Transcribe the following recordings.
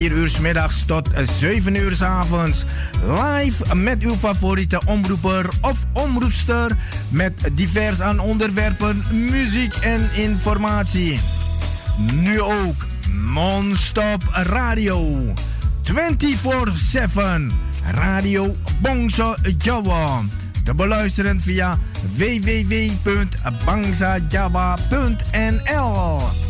4 uur middags tot 7 uur avonds. Live met uw favoriete omroeper of omroepster. Met divers aan onderwerpen, muziek en informatie. Nu ook non-stop radio. 24-7 Radio Bongso Java. Te beluisteren via www.bangsajava.nl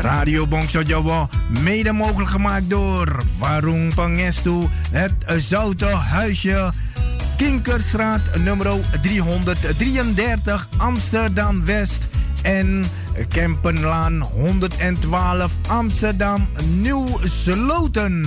Radio Bongso Jawa, mede mogelijk gemaakt door Warung Pangestu, het Zoute Huisje Kinkerstraat nummer 333 Amsterdam West en Kempenlaan 112 Amsterdam Nieuw Sloten.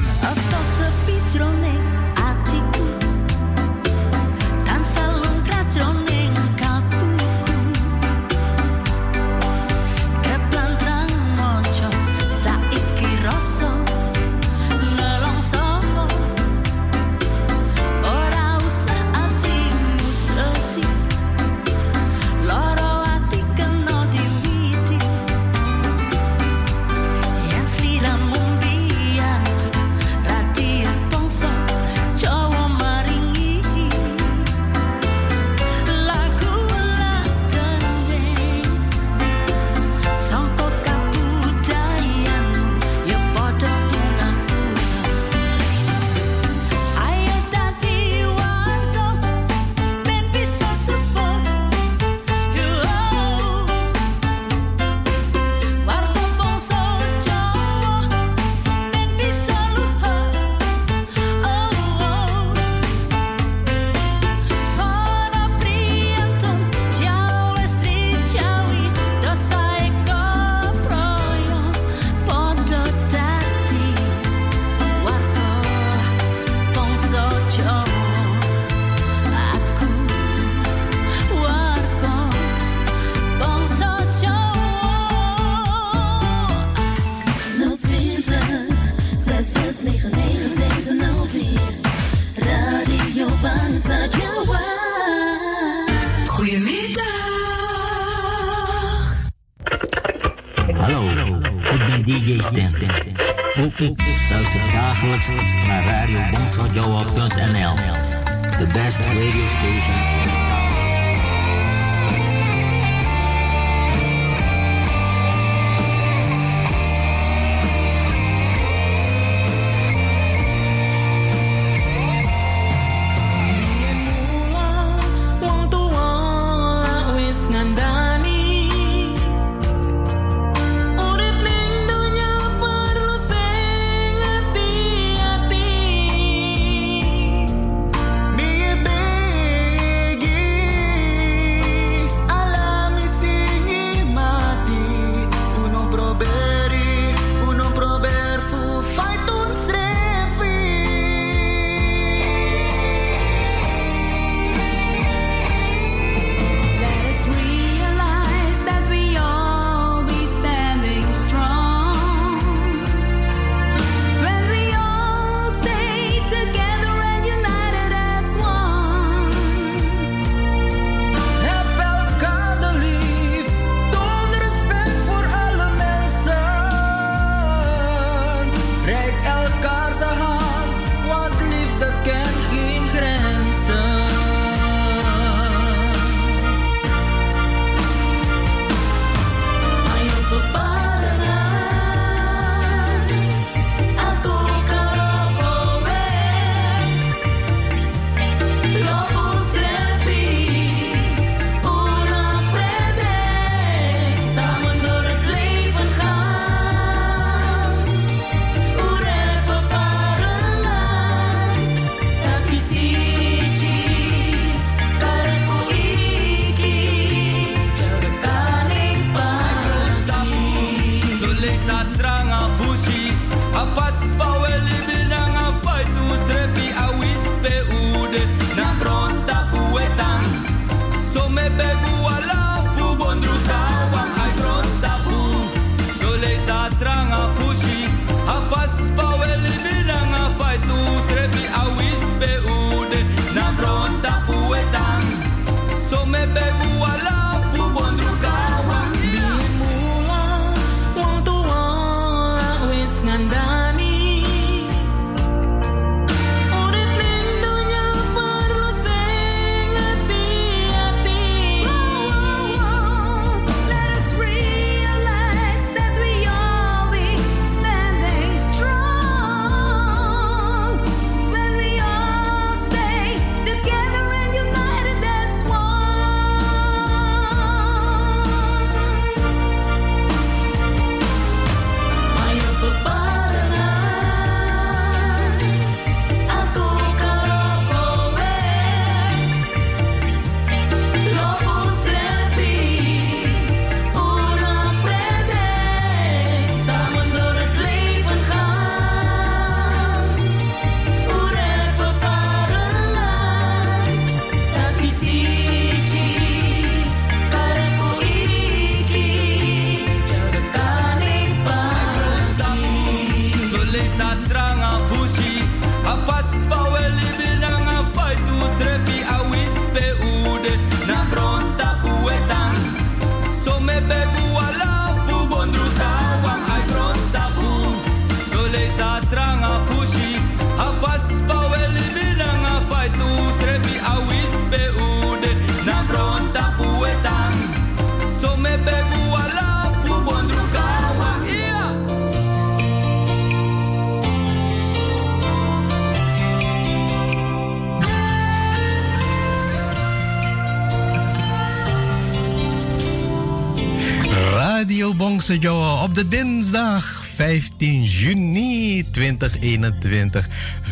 Joe op de dinsdag 15 juni 2021.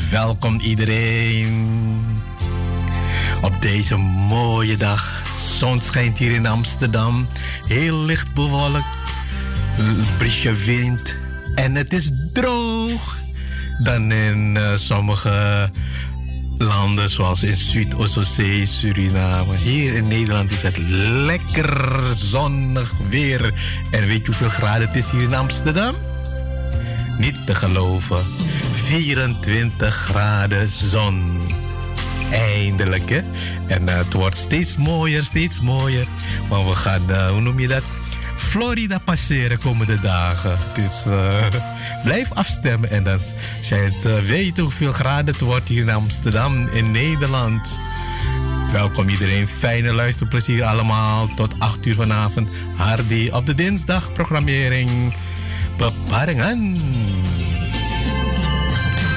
Welkom iedereen. Op deze mooie dag. Zon schijnt hier in Amsterdam. Heel licht bewolkt. Briesje wind. En het is droog. Dan in uh, sommige landen zoals in Zuid-Oostzee, Suriname. Hier in Nederland is het lekker zonnig weer. En weet je hoeveel graden het is hier in Amsterdam? Niet te geloven. 24 graden zon. Eindelijk, hè? En uh, het wordt steeds mooier, steeds mooier. Maar we gaan, uh, hoe noem je dat? Florida passeren komende dagen. Dus uh, blijf afstemmen. En dan, als jij het uh, weet hoeveel graden het wordt hier in Amsterdam, in Nederland. Welkom iedereen. Fijne luisterplezier allemaal. Tot 8 uur vanavond. Hardy op de dinsdag programmering. Beparingen.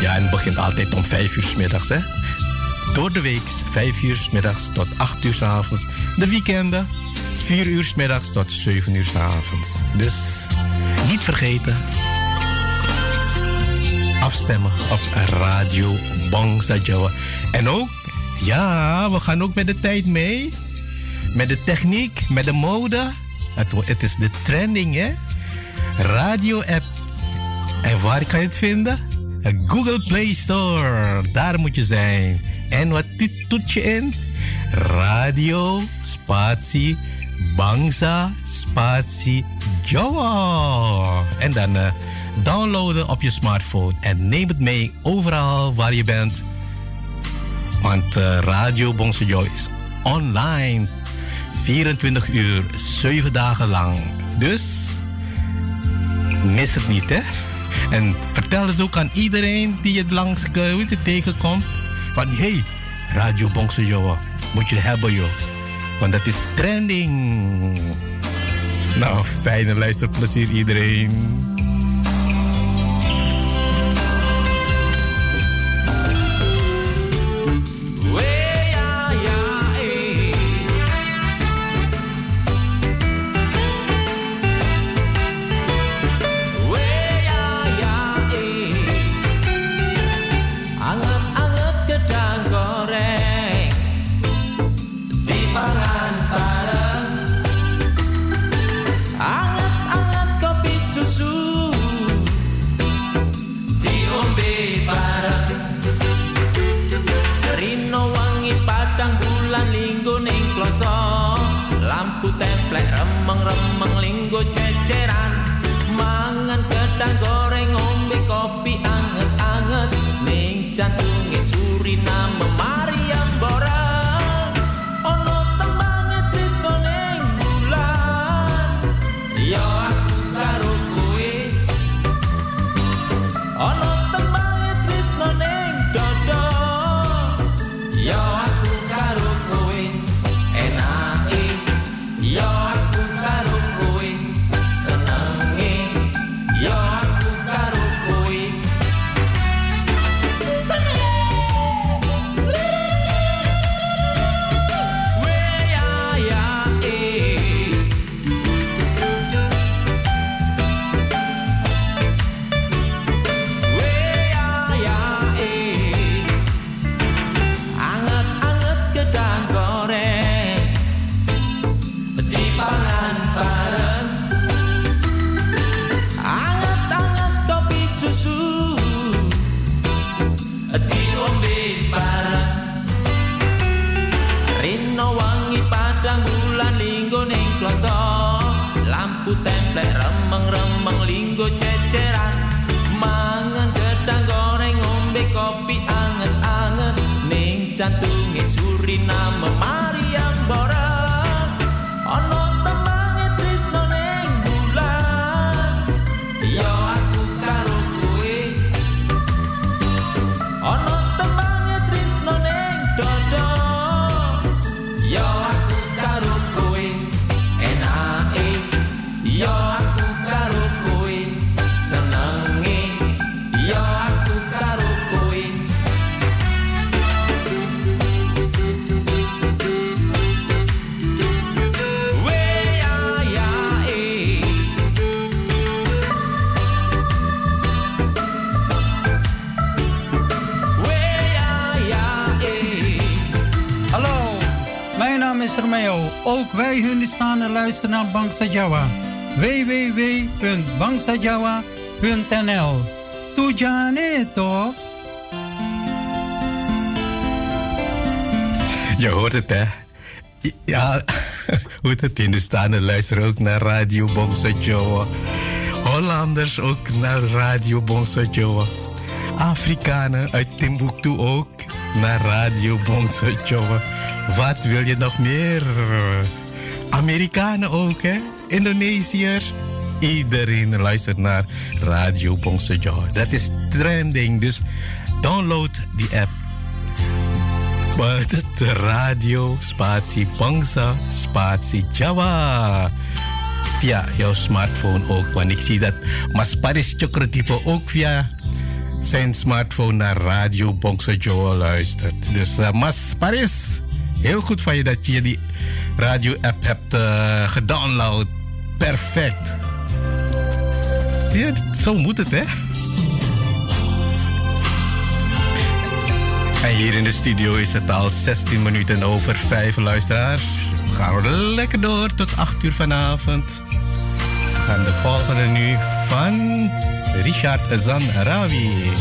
Ja, en het begint altijd om 5 uur s middags, hè? Door de week, 5 uur s middags tot 8 uur s avonds. De weekenden, 4 uur s middags tot 7 uur s avonds. Dus niet vergeten. Afstemmen op Radio Bangsa Jawa. En ook, ja, we gaan ook met de tijd mee. Met de techniek, met de mode. Het, het is de trending, hè? Radio-app. En waar kan je het vinden? Google Play Store. Daar moet je zijn. En wat toet je in? Radio, spatie, Bangsa, spatie, Jawa. En dan uh, downloaden op je smartphone. En neem het mee overal waar je bent. Want uh, Radio Jawa is online. 24 uur, 7 dagen lang. Dus mis het niet, hè? En vertel het ook aan iedereen die het langs uh, tegenkomt. Van hé, hey, Radio Bongso Joa, moet je hebben joh. Want dat is trending. Nou, fijne luisterplezier iedereen. algo Bangsa Jawa. www.bangsajawa.nl Toejane toch? Je hoort het, hè? Ja, hoe het Hindustanen luisteren ook naar Radio Bongsa Jawa. Hollanders ook naar Radio Bongsa Jawa. Afrikanen uit Timbuktu ook naar Radio Bongsa Jawa. Wat wil je nog meer? Amerikanen ook, hè? Indonesiërs. Iedereen luistert naar Radio Bongsa Jawa. Dat is trending, dus download die app. De radio spatie Bangsa spatie Jawa. Via jouw smartphone ook. Want ik zie dat Mas Paris Chokrotype ook via zijn smartphone naar Radio Bongsa Jawa luistert. Dus uh, Mas Paris, heel goed van je dat je die radio-app hebt uh, gedownload. Perfect. Ja, zo moet het, hè? En hier in de studio is het al 16 minuten over 5 luisteraars. We gaan lekker door tot 8 uur vanavond. Gaan de volgende nu van Richard Zanrawi.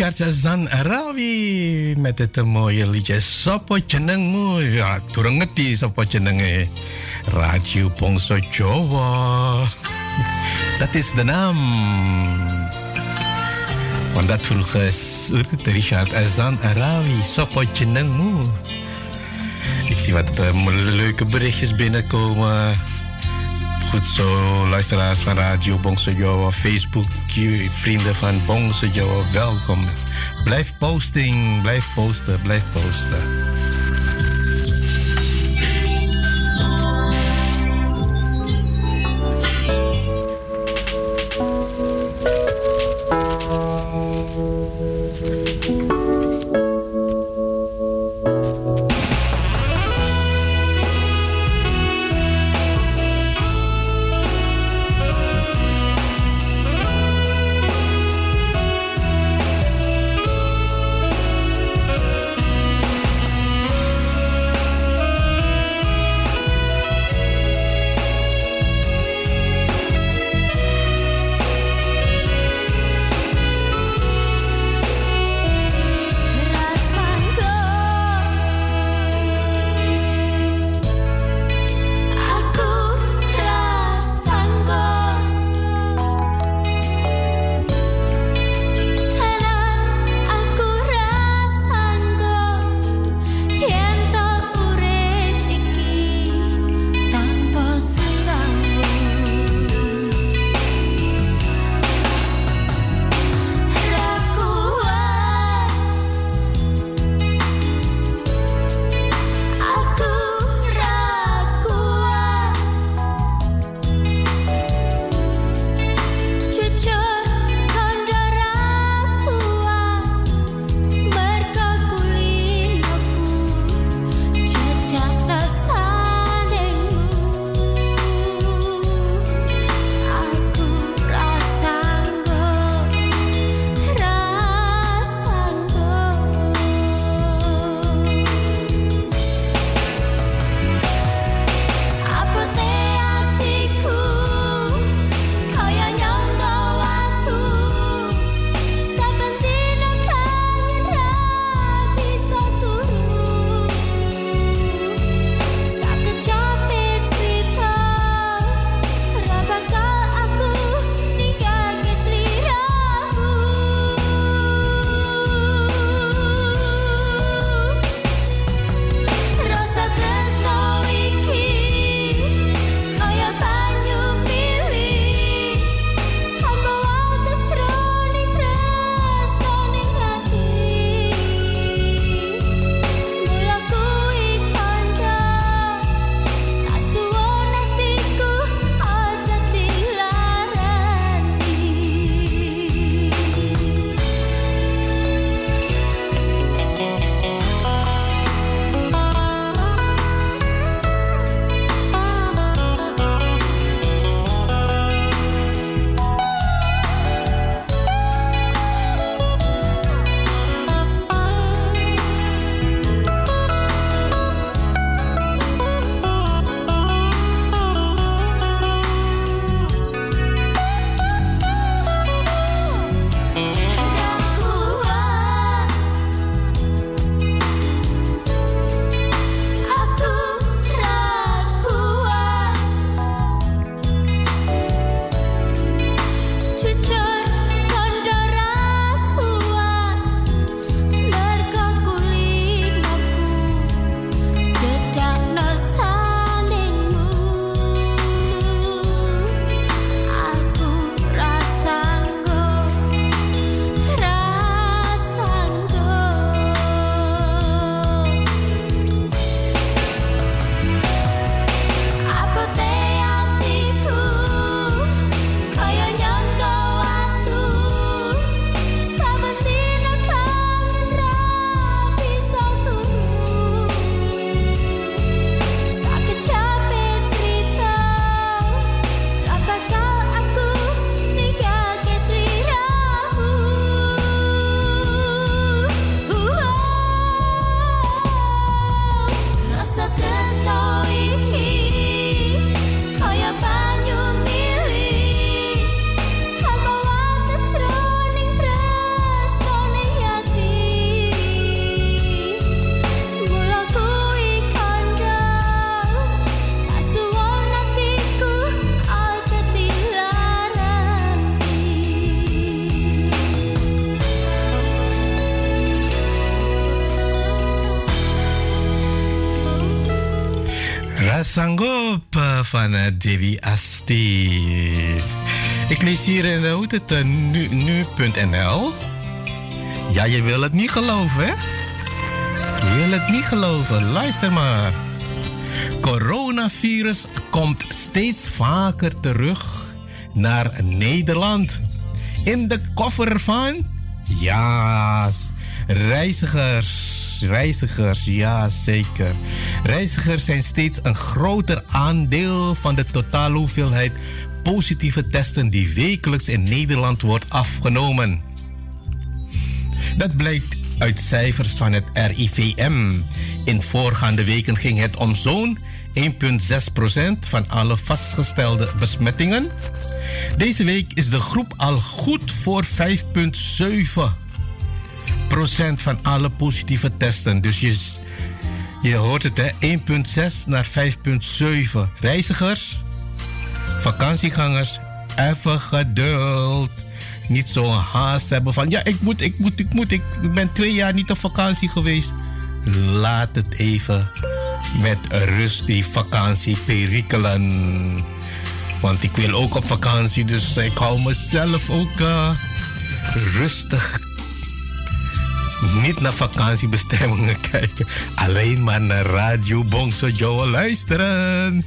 Richard Zan Rawi met het mooie liedje Sopo Jenengmu. Ja, turangeti Sopo Jenenge. Radio Bongso. Dat is de naam. Want dat vroeg Richard Zan Rawi Sopo Jenengmu. Ik zie wat uh, leuke berichtjes binnenkomen. Goed zo, luisteraars van Radio Bongse Joa, Facebook, vrienden van Bongse Joa, welkom. Blijf posting, blijf posten, blijf posten. Asangop eh, van uh, Devi Asti. Ik lees hier in uh, hoe het, uh, nu.nl. Ja, je wil het niet geloven, hè? Je wil het niet geloven. Luister maar. Coronavirus komt steeds vaker terug naar Nederland. In de koffer van... Ja, reizigers. Reizigers, ja zeker. Reizigers zijn steeds een groter aandeel van de totale hoeveelheid positieve testen die wekelijks in Nederland wordt afgenomen. Dat blijkt uit cijfers van het RIVM. In voorgaande weken ging het om zo'n 1,6% van alle vastgestelde besmettingen. Deze week is de groep al goed voor 5,7% van alle positieve testen. Dus je, je hoort het, hè? 1,6 naar 5,7. Reizigers, vakantiegangers, even geduld. Niet zo'n haast hebben van ja, ik moet, ik moet, ik moet. Ik ben twee jaar niet op vakantie geweest. Laat het even met rust die vakantie perikelen. Want ik wil ook op vakantie, dus ik hou mezelf ook uh, rustig. Niet naar vakantiebestemmingen kijken, alleen maar naar Radio Bongso Joe luisteren.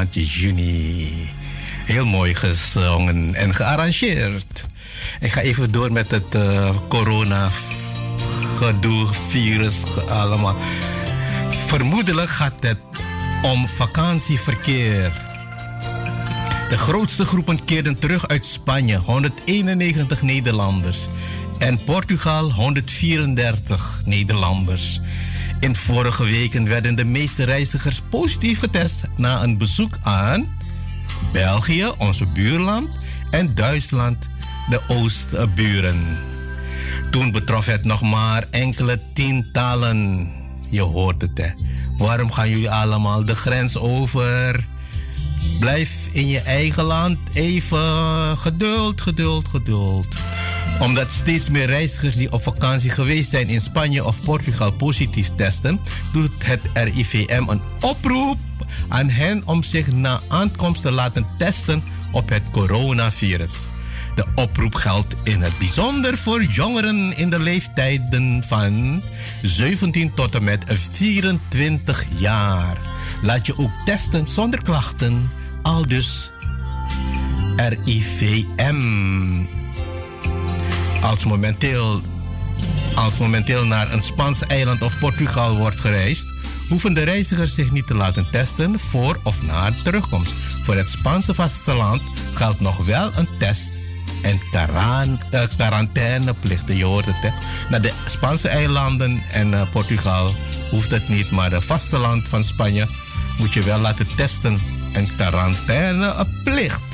Nieuw voor de maand juni. Heel mooi gezongen en gearrangeerd. Ik ga even door met het uh, corona gedoe, virus, allemaal. Vermoedelijk gaat het om vakantieverkeer. De grootste groepen keerden terug uit Spanje, 191 Nederlanders. En Portugal, 134 Nederlanders. In vorige weken werden de meeste reizigers positief getest na een bezoek aan België, onze buurland, en Duitsland, de oostburen. Toen betrof het nog maar enkele tientallen. Je hoort het, hè. Waarom gaan jullie allemaal de grens over? Blijf in je eigen land even geduld, geduld, geduld. Omdat steeds meer reizigers die op vakantie geweest zijn in Spanje of Portugal positief testen, doet het RIVM een oproep aan hen om zich na aankomst te laten testen op het coronavirus. De oproep geldt in het bijzonder voor jongeren in de leeftijden van 17 tot en met 24 jaar. Laat je ook testen zonder klachten, al dus RIVM. Als momenteel, als momenteel naar een Spaans eiland of Portugal wordt gereisd, hoeven de reizigers zich niet te laten testen voor of na terugkomst. Voor het Spaanse vasteland geldt nog wel een test en uh, quarantaineplichten. Je hoort het, hè? Naar de Spaanse eilanden en uh, Portugal hoeft het niet, maar het vasteland van Spanje moet je wel laten testen en quarantaineplicht.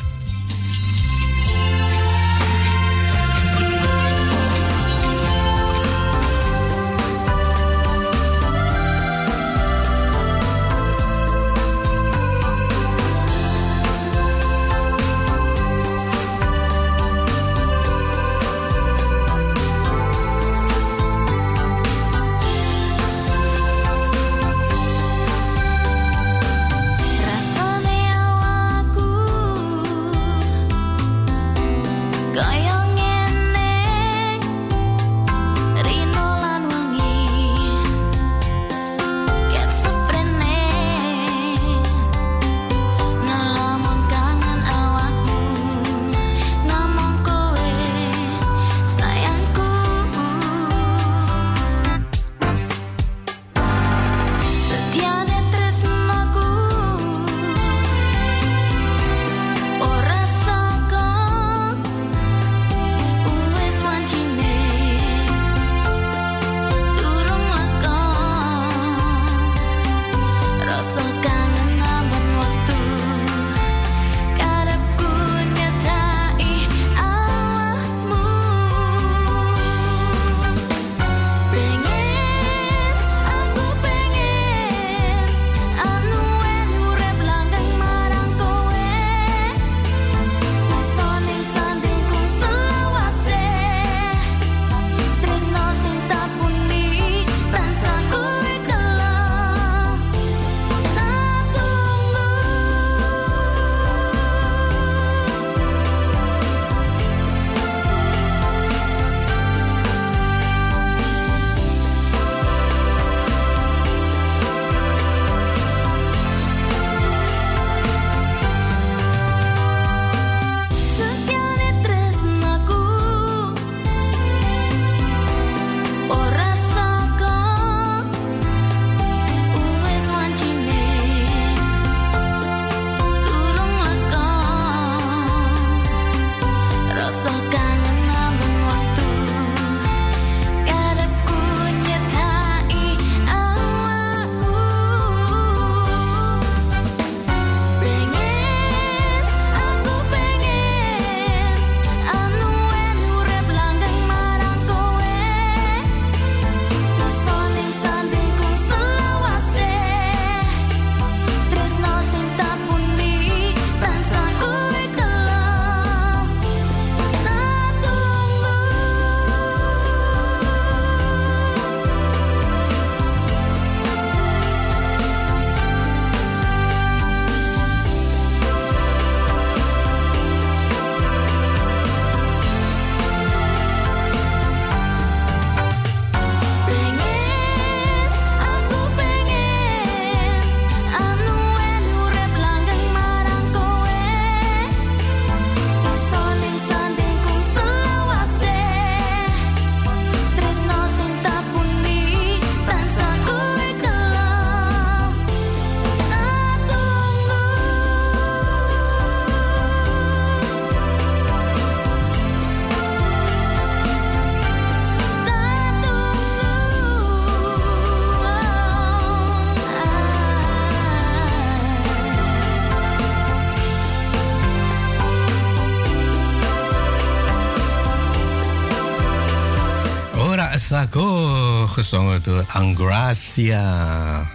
Sako, gezongen door Angracia.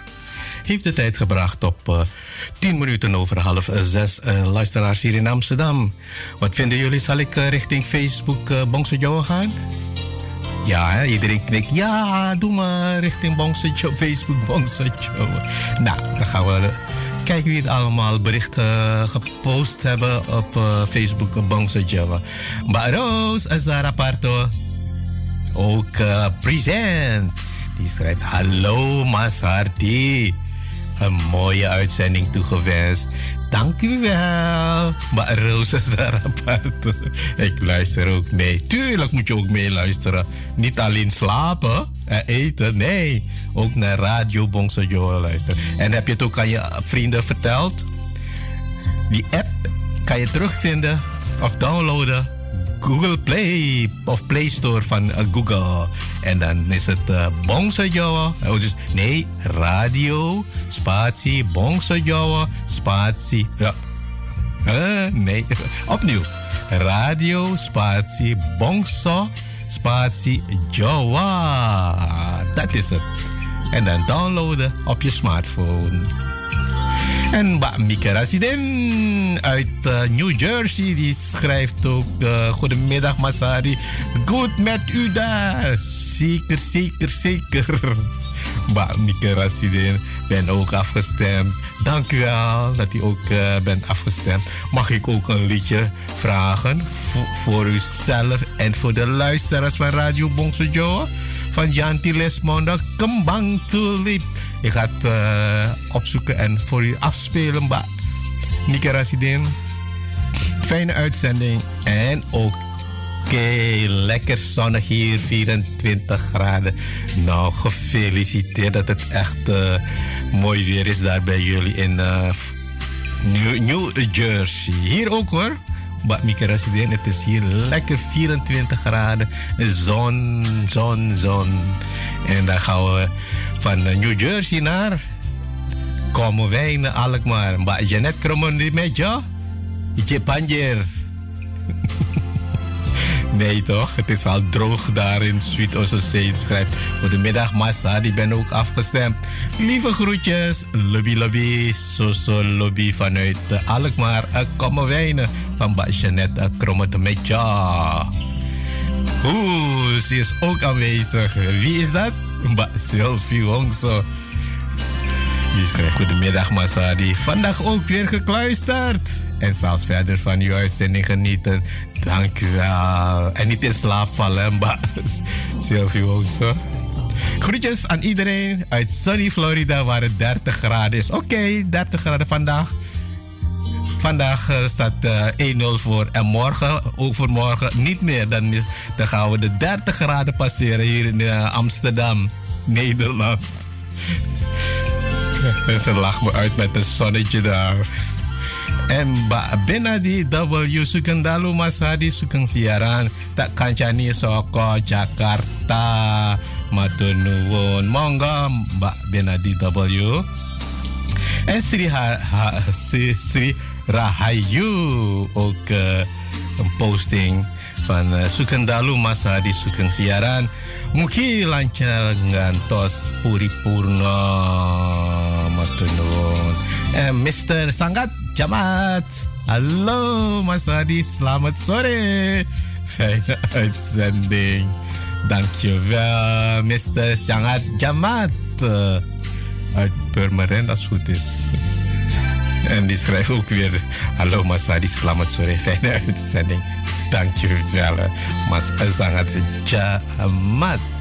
Heeft de tijd gebracht op uh, 10 minuten over half zes uh, luisteraars hier in Amsterdam. Wat vinden jullie? Zal ik uh, richting Facebook uh, Bongse gaan? Ja, iedereen knikt. Ja, doe maar richting Bongse Joe, Facebook Bongse Joe. Nou, dan gaan we kijken wie het allemaal berichten gepost hebben op Facebook Bongse Joe. Baros, Zara Parto. Ook uh, present. Die schrijft: Hallo Masardi. Een mooie uitzending toegewenst. Dank u wel. Maar Rosa. Ik luister ook mee. Tuurlijk moet je ook meeluisteren. Niet alleen slapen en eten. Nee. Ook naar Radio Bongso Joe luisteren. En heb je het ook aan je vrienden verteld? Die app kan je terugvinden of downloaden Google Play of Play Store van uh, Google. En dan is het uh, Bongso Jawa. Oh, dus nee, radio, spatie, Bongso Jawa, spatie. Ja. Uh, nee, opnieuw. Radio, spatie, Bongso, spatie, Jawa. Dat is het. En dan downloaden op je smartphone. En Mbak Mika Rasiden uit uh, New Jersey, die schrijft ook... Uh, Goedemiddag Masari, goed met u daar. Zeker, zeker, zeker. Mbak Mika Rasiden, ben ook afgestemd. Dank u wel dat u ook uh, bent afgestemd. Mag ik ook een liedje vragen voor uzelf en voor de luisteraars van Radio Bongso Joe? Van Janti Lesmonda, Kembang Tulip. Ik ga het opzoeken en voor u afspelen, Mbak. Nika Rasidin. Fijne uitzending. En ook okay, lekker zonnig hier, 24 graden. Nou, gefeliciteerd dat het echt uh, mooi weer is daar bij jullie in New, New Jersey. Hier ook hoor. Rasidin, het is hier lekker 24 graden. Zon, zon, zon. En dan gaan we van New Jersey naar komen wij naar Alkmaar. Mbak Janet kromen di meja. Ije panjer. nee toch? Het is al droog daar in Sweet Ossoseen. Schrijft Goedemiddag Massa, die ben ook afgestemd. Lieve groetjes. Lobby lobby. Soso lobby vanuit Alkmaar. Komen wijnen van Mbak Janet kromen de meja. Oeh, ze is ook aanwezig. Wie is dat? Mbak Sylvie Wongso. Die schrijft Goedemiddag Masadi. Vandaag ook weer gekluisterd. En zelfs verder van uw uitzending genieten. Dank u wel. En niet in slaap vallen, Mbak Sylvie Wongso. Groetjes aan iedereen uit sunny Florida waar het 30 graden is. Oké, okay, 30 graden vandaag. Vandaag uh, staat uh, 1-0 voor. En morgen, ook voor morgen, niet meer. Dan, is, dan gaan we de 30 graden passeren hier in uh, Amsterdam, Nederland. en ze lacht me uit met een zonnetje daar. En binnen die W. Sukandalu Masadi Sukang siaran. Tak kancani soko Jakarta. Matunun. Monggo Mbak Benadi W. En Sri, ha, ha, Sri Rahayu. Ook uh, een posting van uh, Sukendalu masa di Sukeng siaran. Muki lancar ngantos puripurna matunun. Eh, Mr. Sangat Jamat. Hallo Mas Adi, selamat sore. Fijne uitzending. Dankjewel Mr. Sangat Jamat. Uit Purmerend als goed is. En die schrijft ook weer: Hallo Masadi, selamat sore, fijne uitzending. Dankjewel, Mas Zangat Jamat.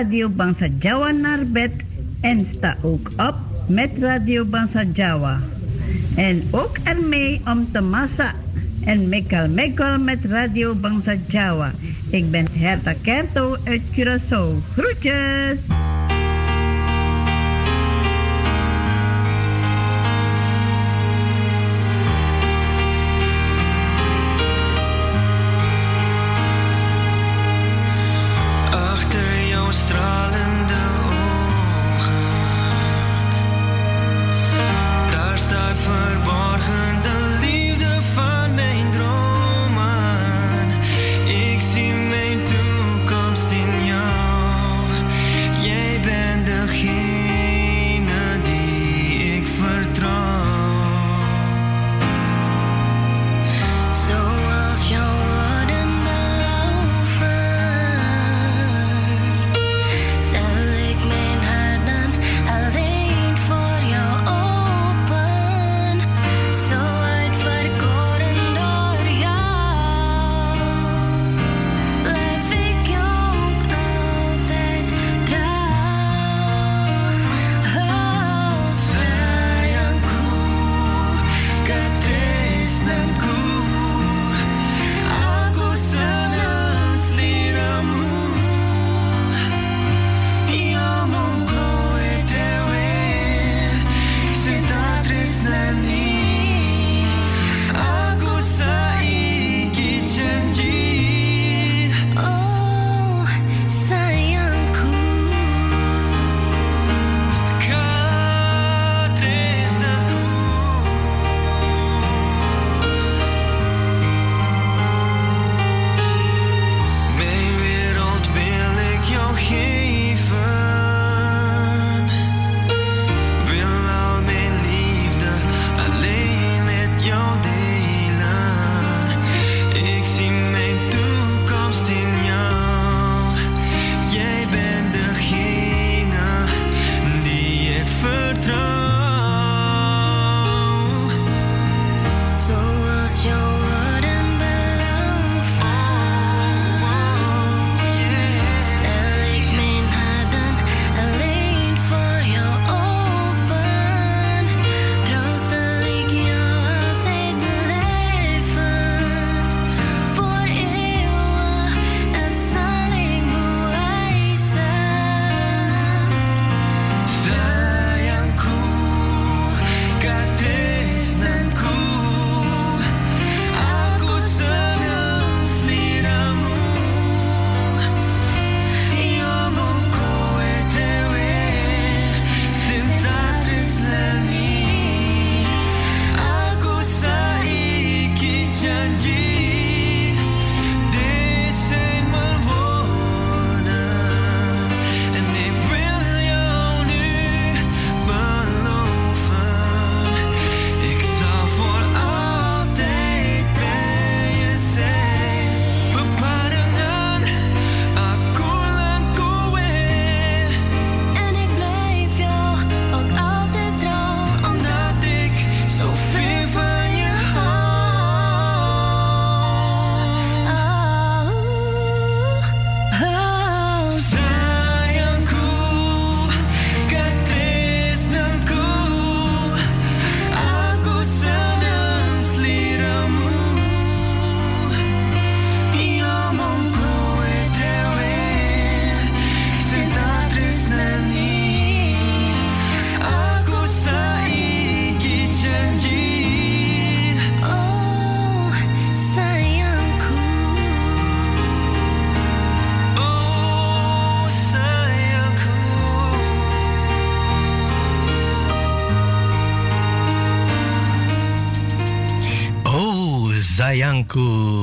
Radio Bangsa Jawa naar bed en sta ook op met Radio Bangsa Jawa. En ook ermee om te massa en mekal mekal met Radio Bangsa Jawa. Ik ben Herta Kerto uit Curaçao. Groetjes!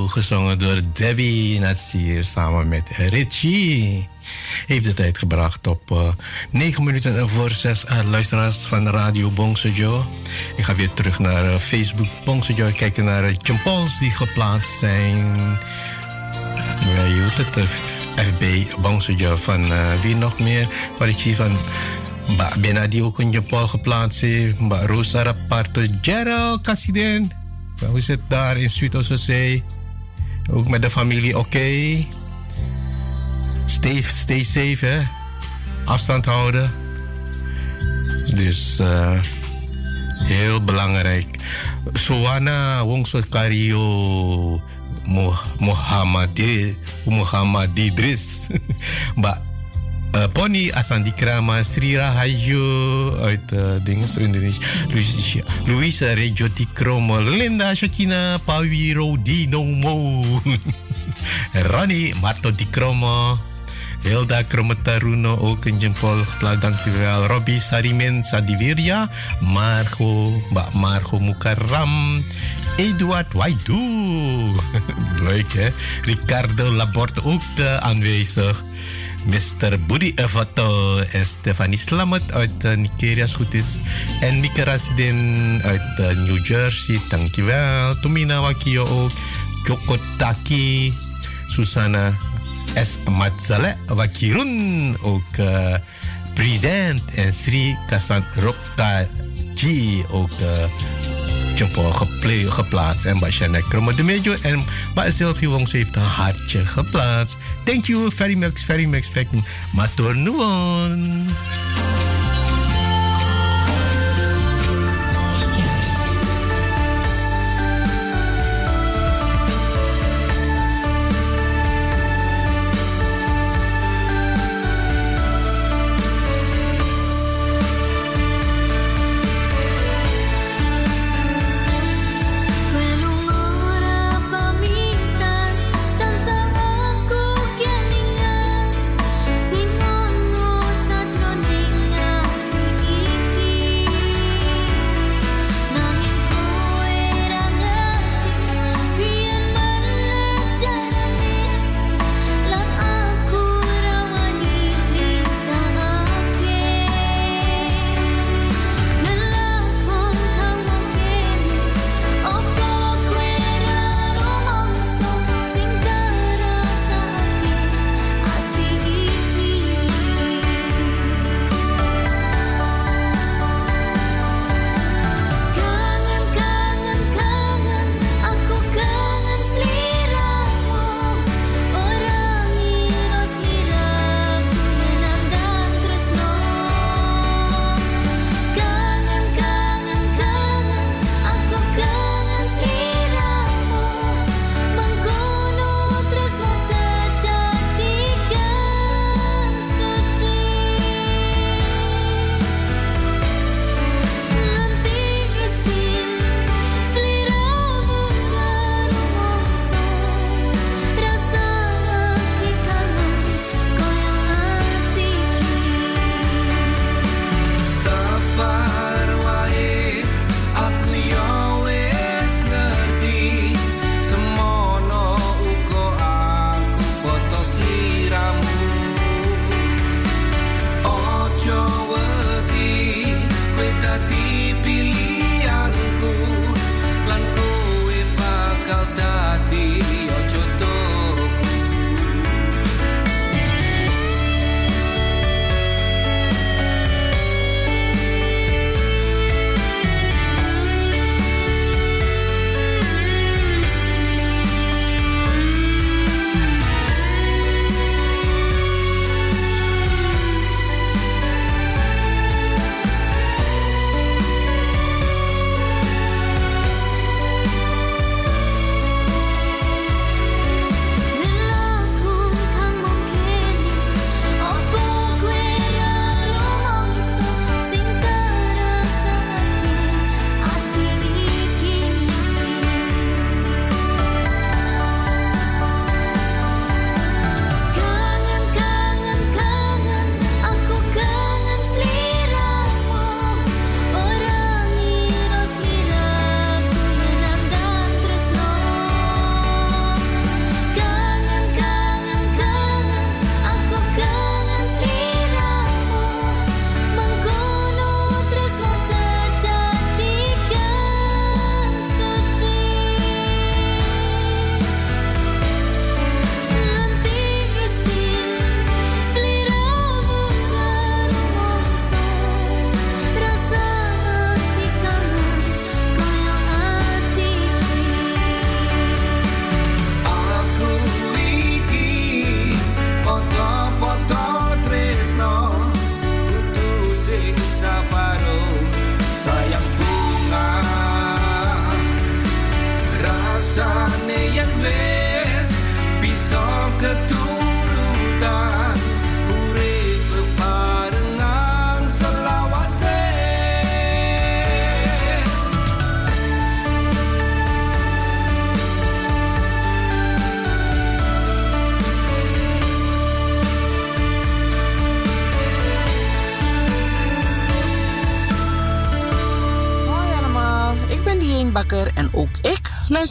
Gezongen door Debbie Natsir samen met Richie. Heeft de tijd gebracht op uh, 9 minuten voor 6 uh, luisteraars van Radio Bongsejo. Ik ga weer terug naar uh, Facebook Bongsejo kijken naar uh, Jumpols die geplaatst zijn. Ja, je weet het, FB Bongsejo van wie nog meer? Waar ik zie van Mbak Benadi ook een geplaatst heeft. Rosa Raparto, Gerald Cassiden. Hoe is het daar in Zuid-Ossezee? Ook met de familie oké. Stay, safe, hè? Afstand houden. Dus uh, heel belangrijk. Soana Wongso Kario Muhammad Muhammad Idris. Mbak uh, Pony Asandi Krama Sri Rahayu uit uh, dinges Indonesië Luisa, Luisa Rejoti Kromo Linda Shakina Pawiro Dino Mo Ronnie Marto Di Kromo Hilda Krometaruno ook een jempol dankjewel. Robbie Sarimin Sadiviria, Margo, Mbak Margo Mukaram, Eduard Waidu. Leuk hè? Ricardo Laborte ook aanwezig. Mr. Budi Evato en Stefanie Slamet uit uh, Nigeria, als goed is. En Mika Rasdin uit uh, New Jersey, dankjewel. Tomina Wakio ook. Joko Taki, Susana S. Matzale Wakirun ook uh, present. En Sri Kasan Roktaji ook uh, geplay, geplaatst. En Bashana Kromo de Mejo en Ba Sylvie Wongs heeft een hartje geplaatst. Thank you very much, very much. Matur nuon. Sing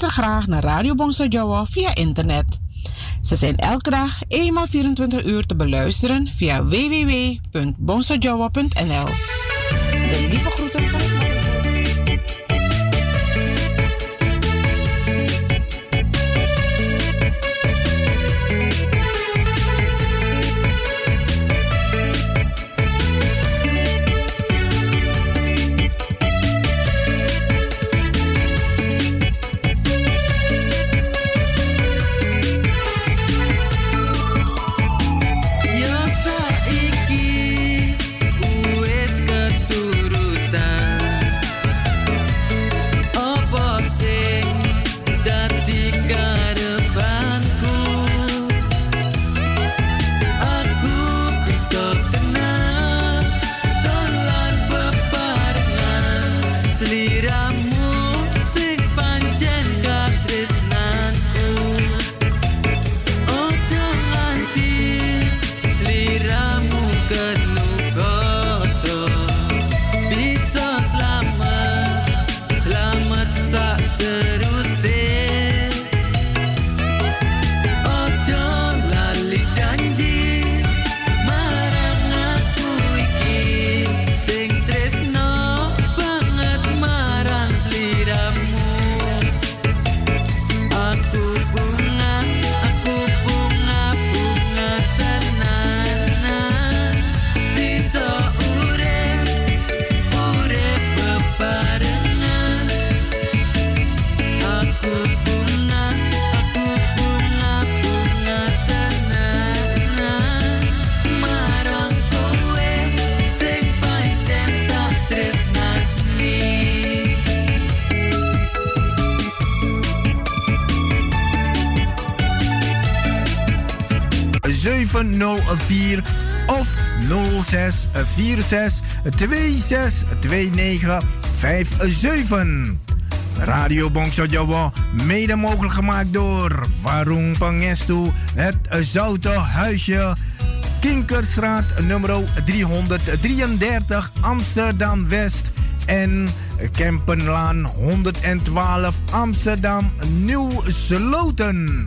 luister graag naar Radio Bongso Jawa via internet. Ze zijn elke dag eenmaal 24 uur te beluisteren via www.bongsojawa.nl. De lieve 704 of 0646 262957. Radio Java mede mogelijk gemaakt door Warung Pangestu, het zoute Huisje, Kinkerstraat nummer 333 Amsterdam West en Kempenlaan 112 Amsterdam Nieuw Sloten.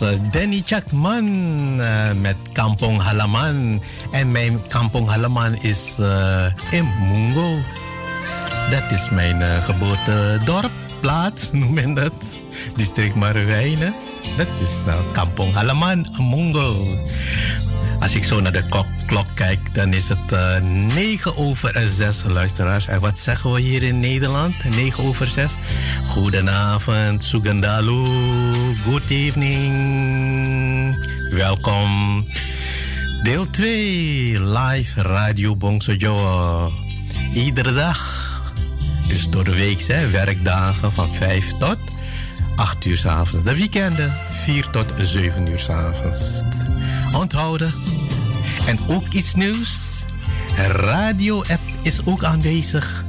Eh, Danny Chakman eh, met Kampong Halaman. En mijn Kampong Halaman is eh, in Mungo. Dat is mijn eh, geboortedorp, plaats, noem men dat. District Maruwijnen. Dat is nou Kampong Halaman, Mungo. Als ik zo naar de klok, kijk, dan is het eh 9 over 6 luisteraars. En wat zeggen we hier in Nederland? 9 over 6. Goedenavond, Sugandalu. Good evening. Welkom. Deel 2, live Radio Bongso Joe. Iedere dag. Dus door de week, werkdagen van 5 tot 8 uur 's avonds. De weekenden 4 tot 7 uur 's. Onthouden. En ook iets nieuws. Radio-app is ook aanwezig.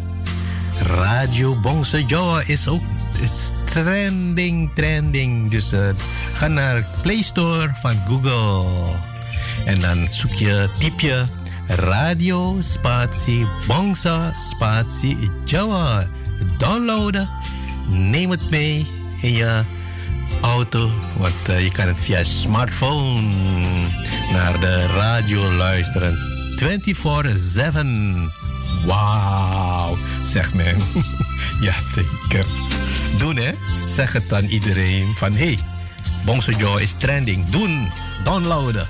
Radio Bongse Joa is ook is trending, trending. Dus eh, ga naar Play Store van Google. En dan zoek je, typ je Radio Spatie Bongsa Spatie Joa. Downloaden. Neem het mee in je auto. Want eh, je kan het via smartphone naar de radio luisteren. 24-7. Wauw, zegt men. Jazeker. Doen hè? Zeg het aan iedereen van hey, Bongso Joe is trending. Doen, downloaden.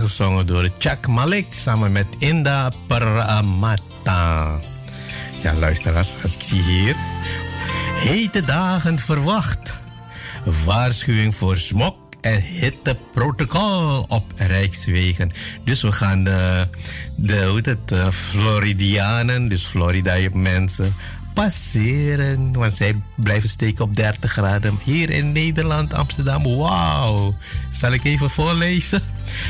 En gezongen door Chuck Malik samen met Inda Paramata. Ja, luisteraars, als ik zie hier. Hete dagen verwacht. Waarschuwing voor smok en hitteprotocol op Rijkswegen. Dus we gaan de, de hoe het, eh, Floridianen, dus Florida mensen, passeren. Want zij blijven steken op 30 graden. Hier in Nederland, Amsterdam. Wauw. Zal ik even voorlezen?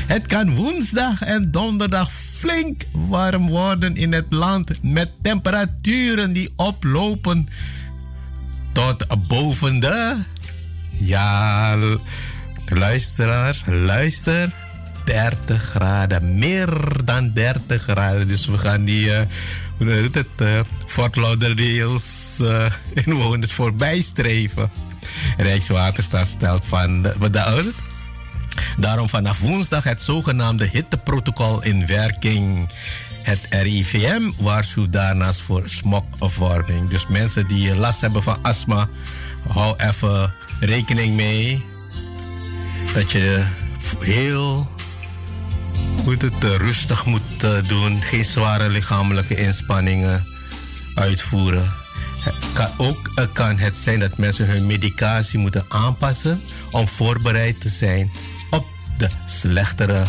Het kan woensdag en donderdag flink warm worden in het land. Met temperaturen die oplopen tot boven de. Ja, luisteraars, luister. 30 graden, meer dan 30 graden. Dus we gaan die, eh hoe heet het, eh Fort Lauderdale's eh inwoners voorbij streven. Rijkswaterstaat stelt van, wat het? Daarom vanaf woensdag het zogenaamde hitteprotocol in werking. Het RIVM waarschuwt daarnaast voor smogopwarming. Dus mensen die last hebben van astma, hou even rekening mee dat je heel goed het eh, rustig moet eh, doen. Geen zware lichamelijke inspanningen uitvoeren. Kan ook eh, kan het zijn dat mensen hun medicatie moeten aanpassen om voorbereid te zijn de slechtere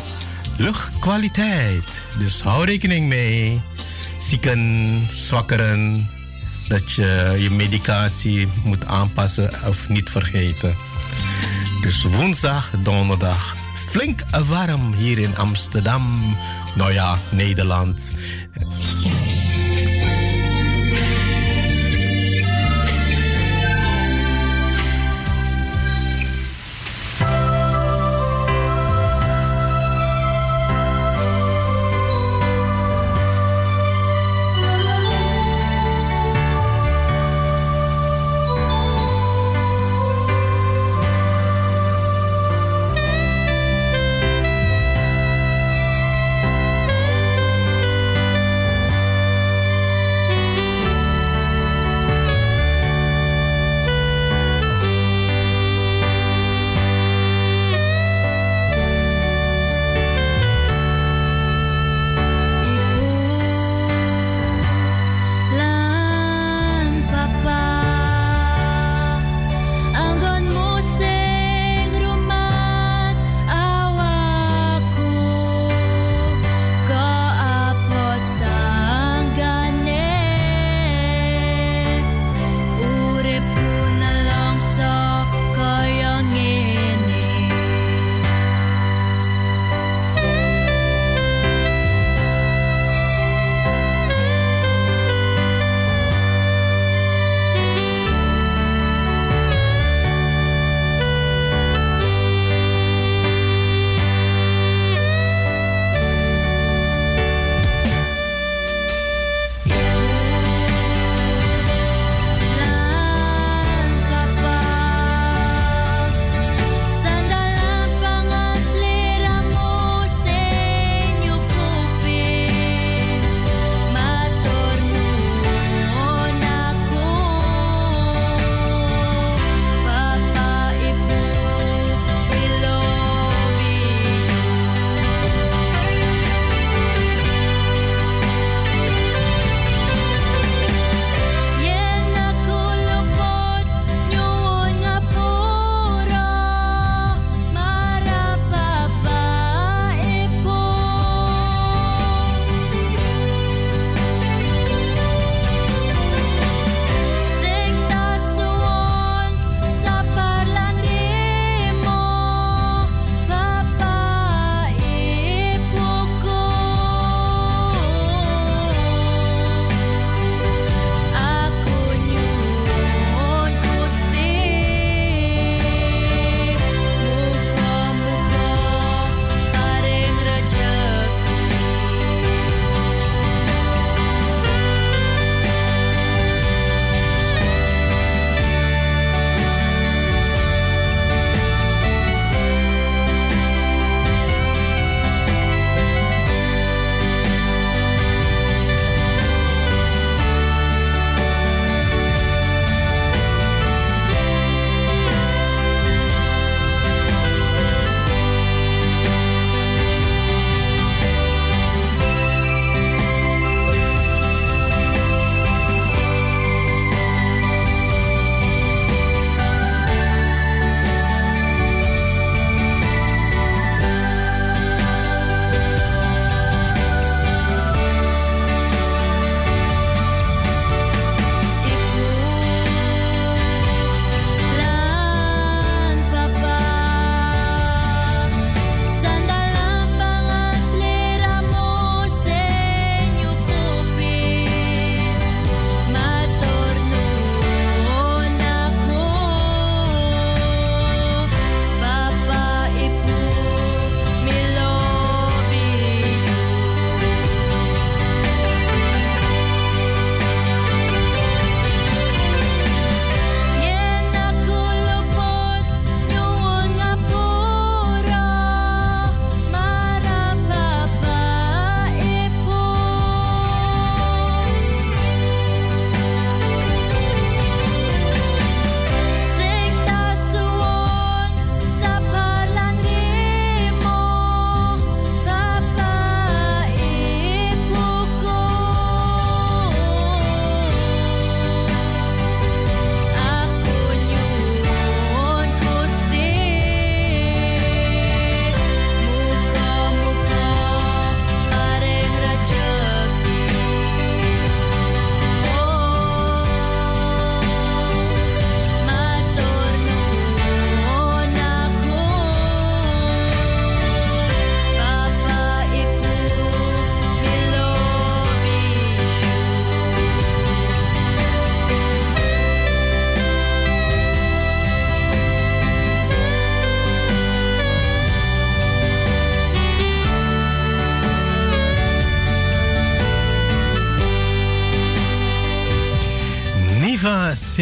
luchtkwaliteit. Dus hou rekening mee. Zieken, zwakkeren, dat je je medicatie moet aanpassen of niet vergeten. Dus woensdag, donderdag. Flink warm hier in Amsterdam. Nou ja, Nederland.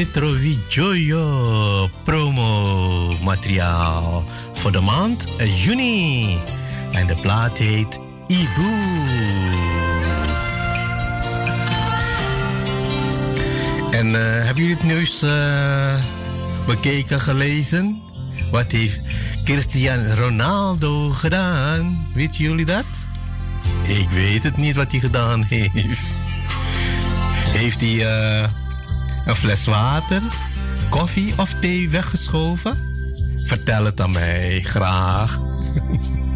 Viva Citrovijoyo promo materiaal voor de maand juni. En de plaat heet Ibu. En eh, hebben jullie het nieuws eh, bekeken, gelezen? Wat heeft Cristiano Ronaldo gedaan? Weten jullie dat? Ik weet het niet wat hij gedaan heeft. Heeft hij eh, een fles water, koffie of thee weggeschoven? Vertel het aan mij, graag.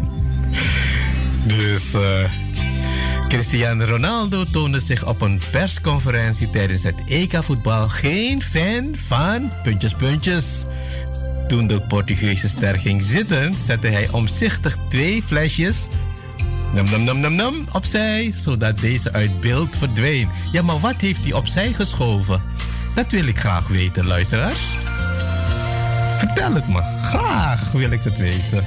dus eh, Cristiano Ronaldo toonde zich op een persconferentie tijdens het EK-voetbal geen fan van puntjes, puntjes. Toen de Portugese ster ging zitten, zette hij omzichtig twee flesjes Nam, nam, nam, nam, nam opzij, zodat deze uit beeld verdween. Ja, maar wat heeft hij opzij geschoven? Dat wil ik graag weten, luisteraars. Vertel het me. Graag wil ik het weten.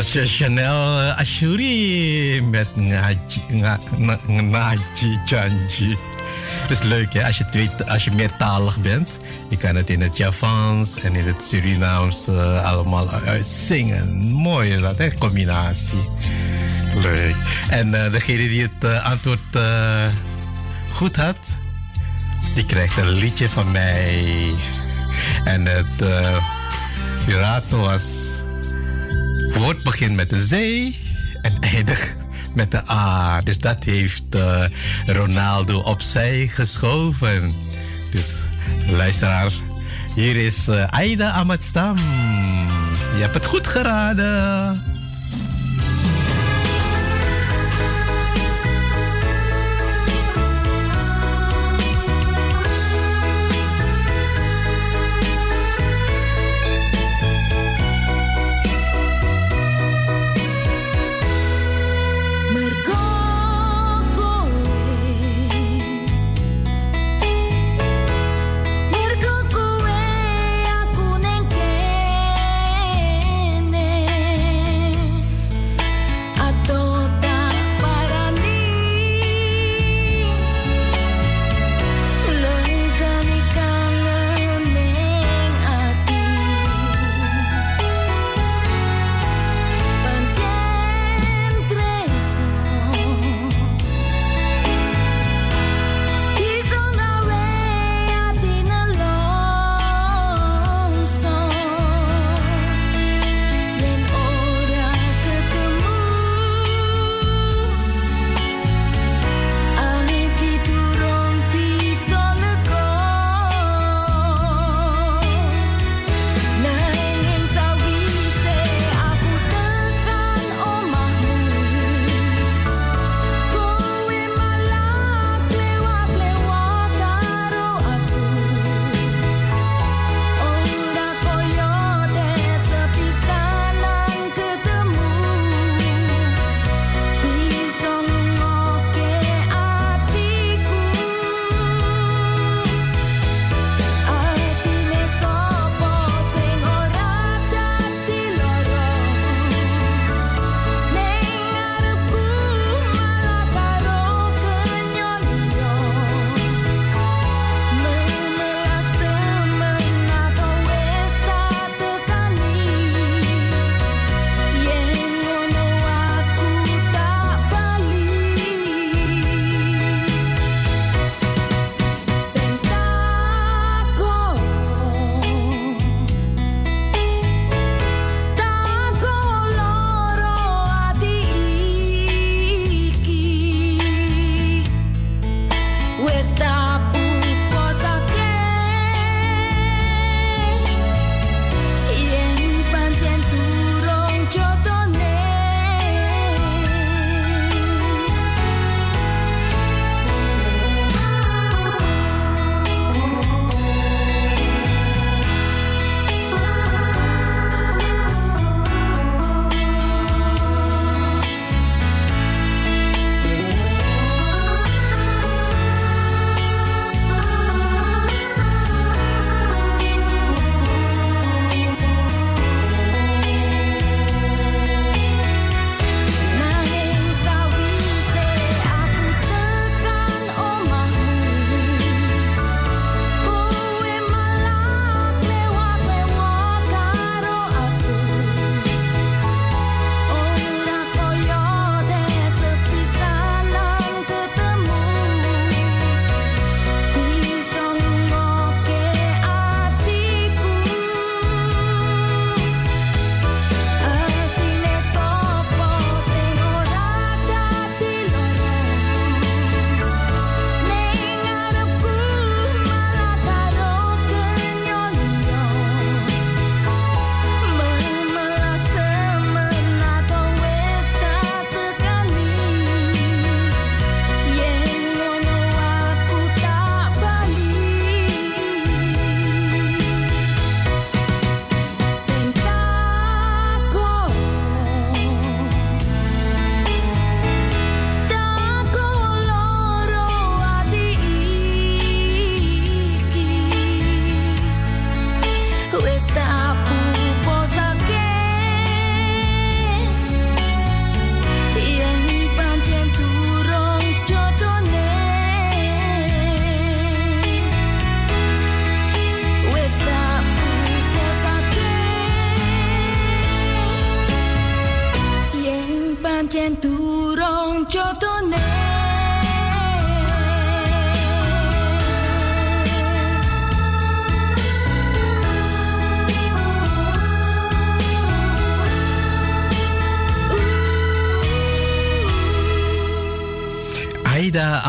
Was Chanel eh, Ashuri met Nga- Ngaji Janji. Dat is leuk hè, als je, twee, als je meertalig bent. Je kan het in het Javans en in het Surinaams eh, allemaal uitzingen. Mooi is dat, hè? Combinatie. Leuk. En eh, degene die het antwoord goed had, die krijgt een liedje van mij. En het raadsel was... Woord begint met de zee en eindigt met de A. Dus dat heeft eh, Ronaldo opzij geschoven. Dus luisteraar, hier is eh, Aida Amatstam. Je hebt het goed geraden.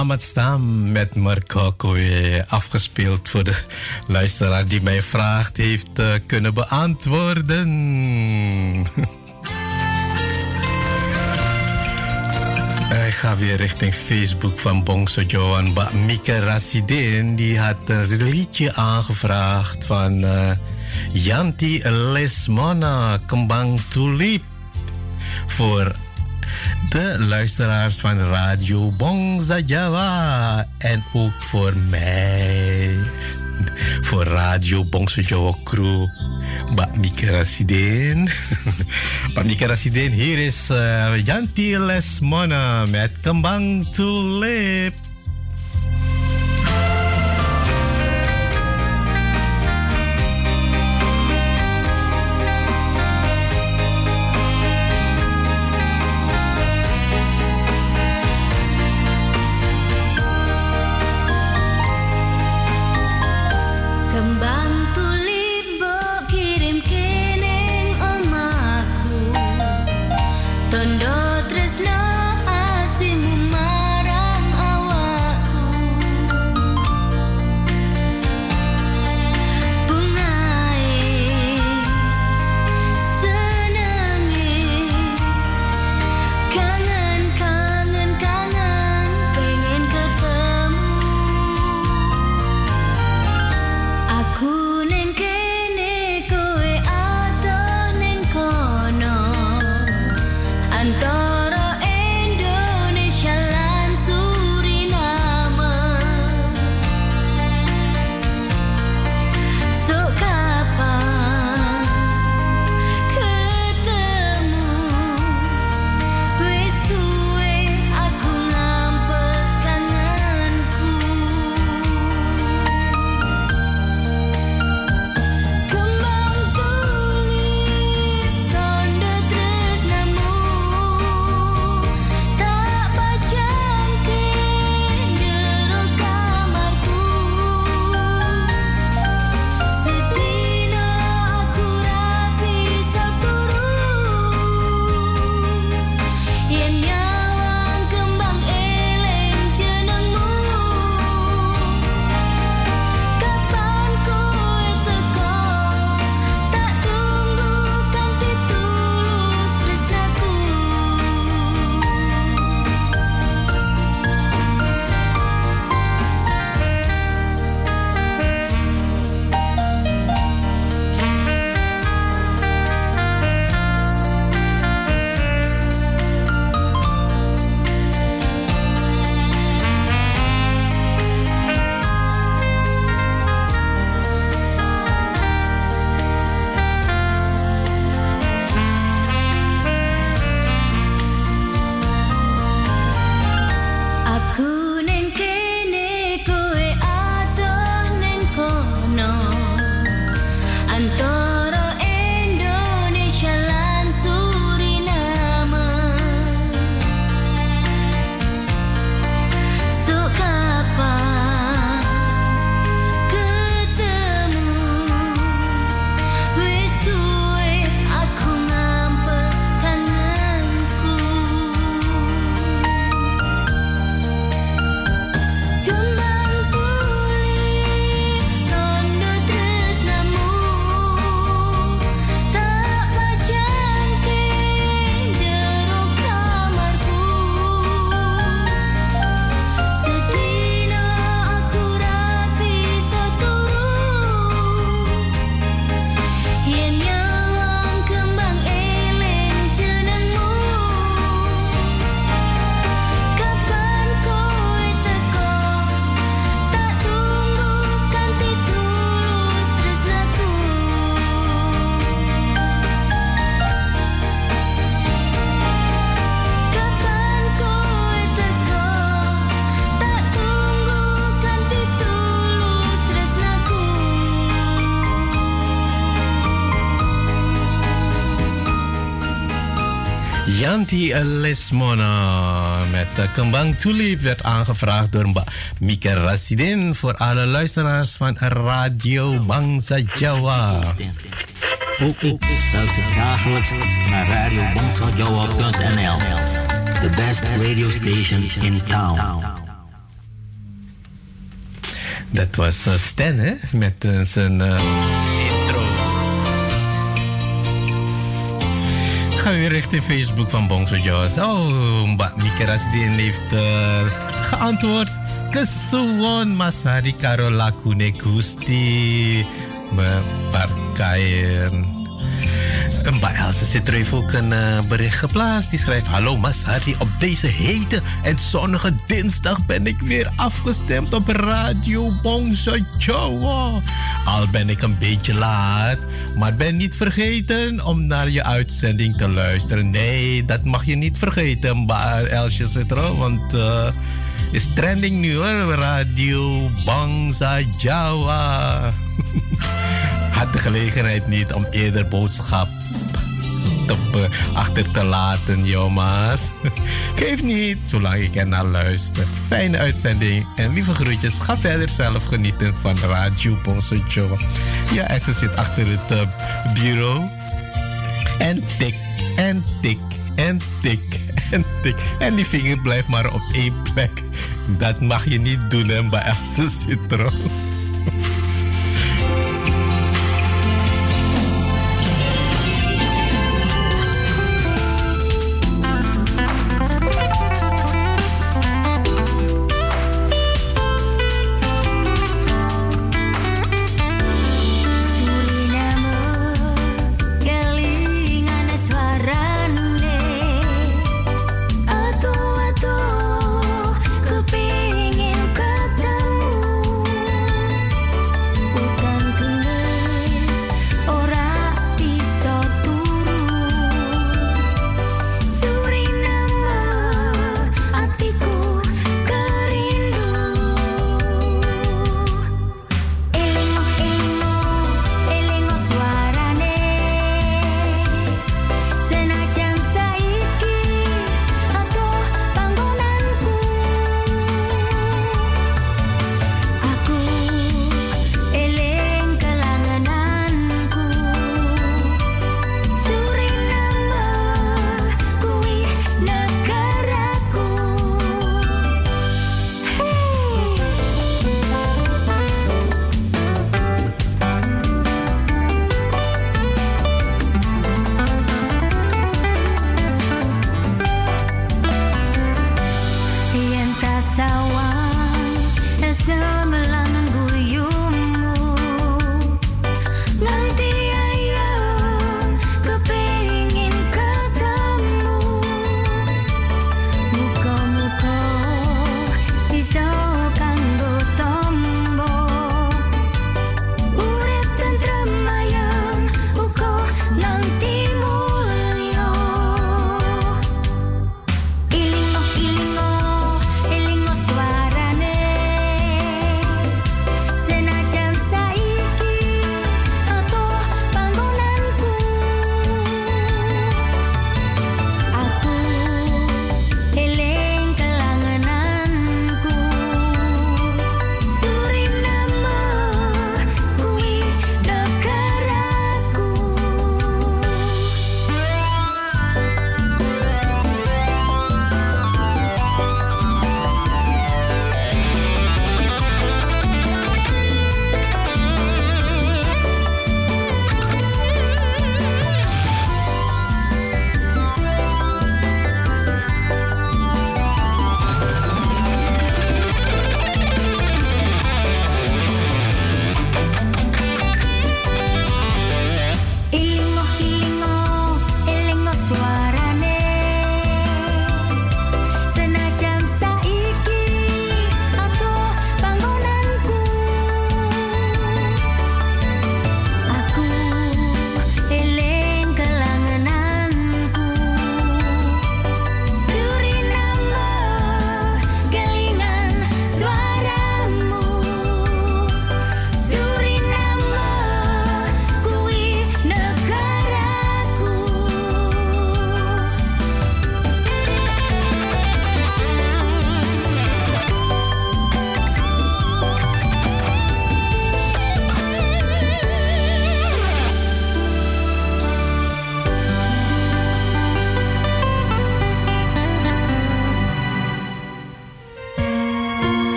Amatstam met weer afgespeeld voor de luisteraar die mij vraagt heeft eh, kunnen beantwoorden. Eh, Ik ga weer richting Facebook van Bongso Johan. Mika Rasidin die had een liedje aangevraagd van eh, Yanti Lesmona, Kembang Tulip. Voor de luisteraars van Radio Bongsa Jawa. En ook voor mij. Voor Radio Bongsa Jawa Crew. Mbak Mika Rasidin. Mbak Mika Rasidin, hier is eh, Yanti Lesmona met Kembang Tulip. Siti Lesmona met eh, Kembang Tulip werd aangevraagd door Mbak Mika Rasidin voor alle luisteraars van Radio Bangsa Jawa. Ook ik luister dagelijks naar Jawa.nl, the best radio station in town. Dat was eh, Stan, hè? Met eh, zijn... Uh Gaan we weer richting Facebook van Bongso Jos. Oh, Mbak Mikeras die heeft eh, geantwoord. Kesuwon Masari Karola Kune Gusti. Barkayen. Mbak Else zit er heeft ook een eh, bericht geplaatst. Die schrijft: Hallo Masari, op deze hete en zonnige dinsdag ben ik weer afgestemd op Radio Bongso Joe. Al ben ik een beetje laat, maar ben niet vergeten om naar je uitzending te luisteren. Nee, dat mag je niet vergeten, Mbak Elsje zit er, want. eh, is trending nu hoor, Radio Bangsa Jawa. Had de gelegenheid niet om eerder boodschap te, achter te laten, jongens. Geef niet, zolang ik er naar luister. Fijne uitzending en lieve groetjes. Ga verder zelf genieten van Radio Jawa. Ja, en ze zit achter het eh, bureau. En tik, en tik, en tik, en tik. En die vinger blijft maar op één plek. Dat mag je niet doen, hè, bij Else Citro.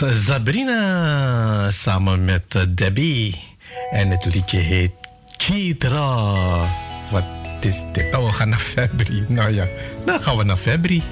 was Sabrina samen met Debbie. En het liedje heet Kidra. Wat is dit? Oh, we gaan naar Februari. Nou ja, dan gaan we naar Febri.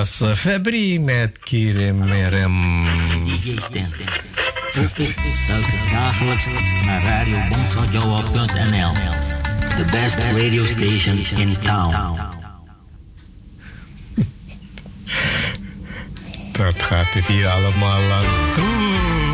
was eh, Febri met Kirem Merem. Luister dagelijks naar radiobonsajoa.nl. The best radio station in town. Dat gaat hier allemaal aan toe.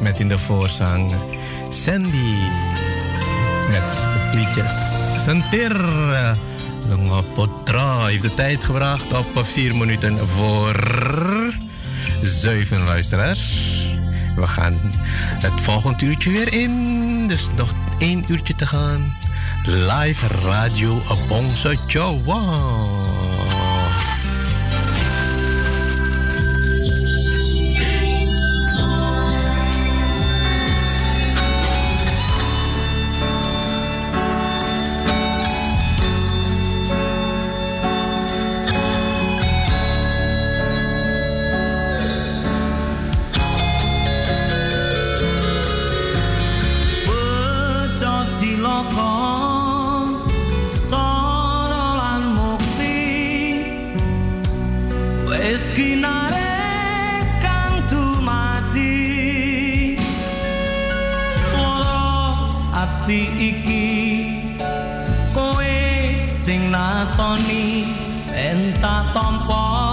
Met in de voorzang Sandy met het liedje Sentir. Lunga Potra heeft de tijd gebracht op 4 minuten voor 7 luisteraars. We gaan het volgende uurtje weer in, dus nog één uurtje te gaan. Live Radio op onze lakoni entah tompok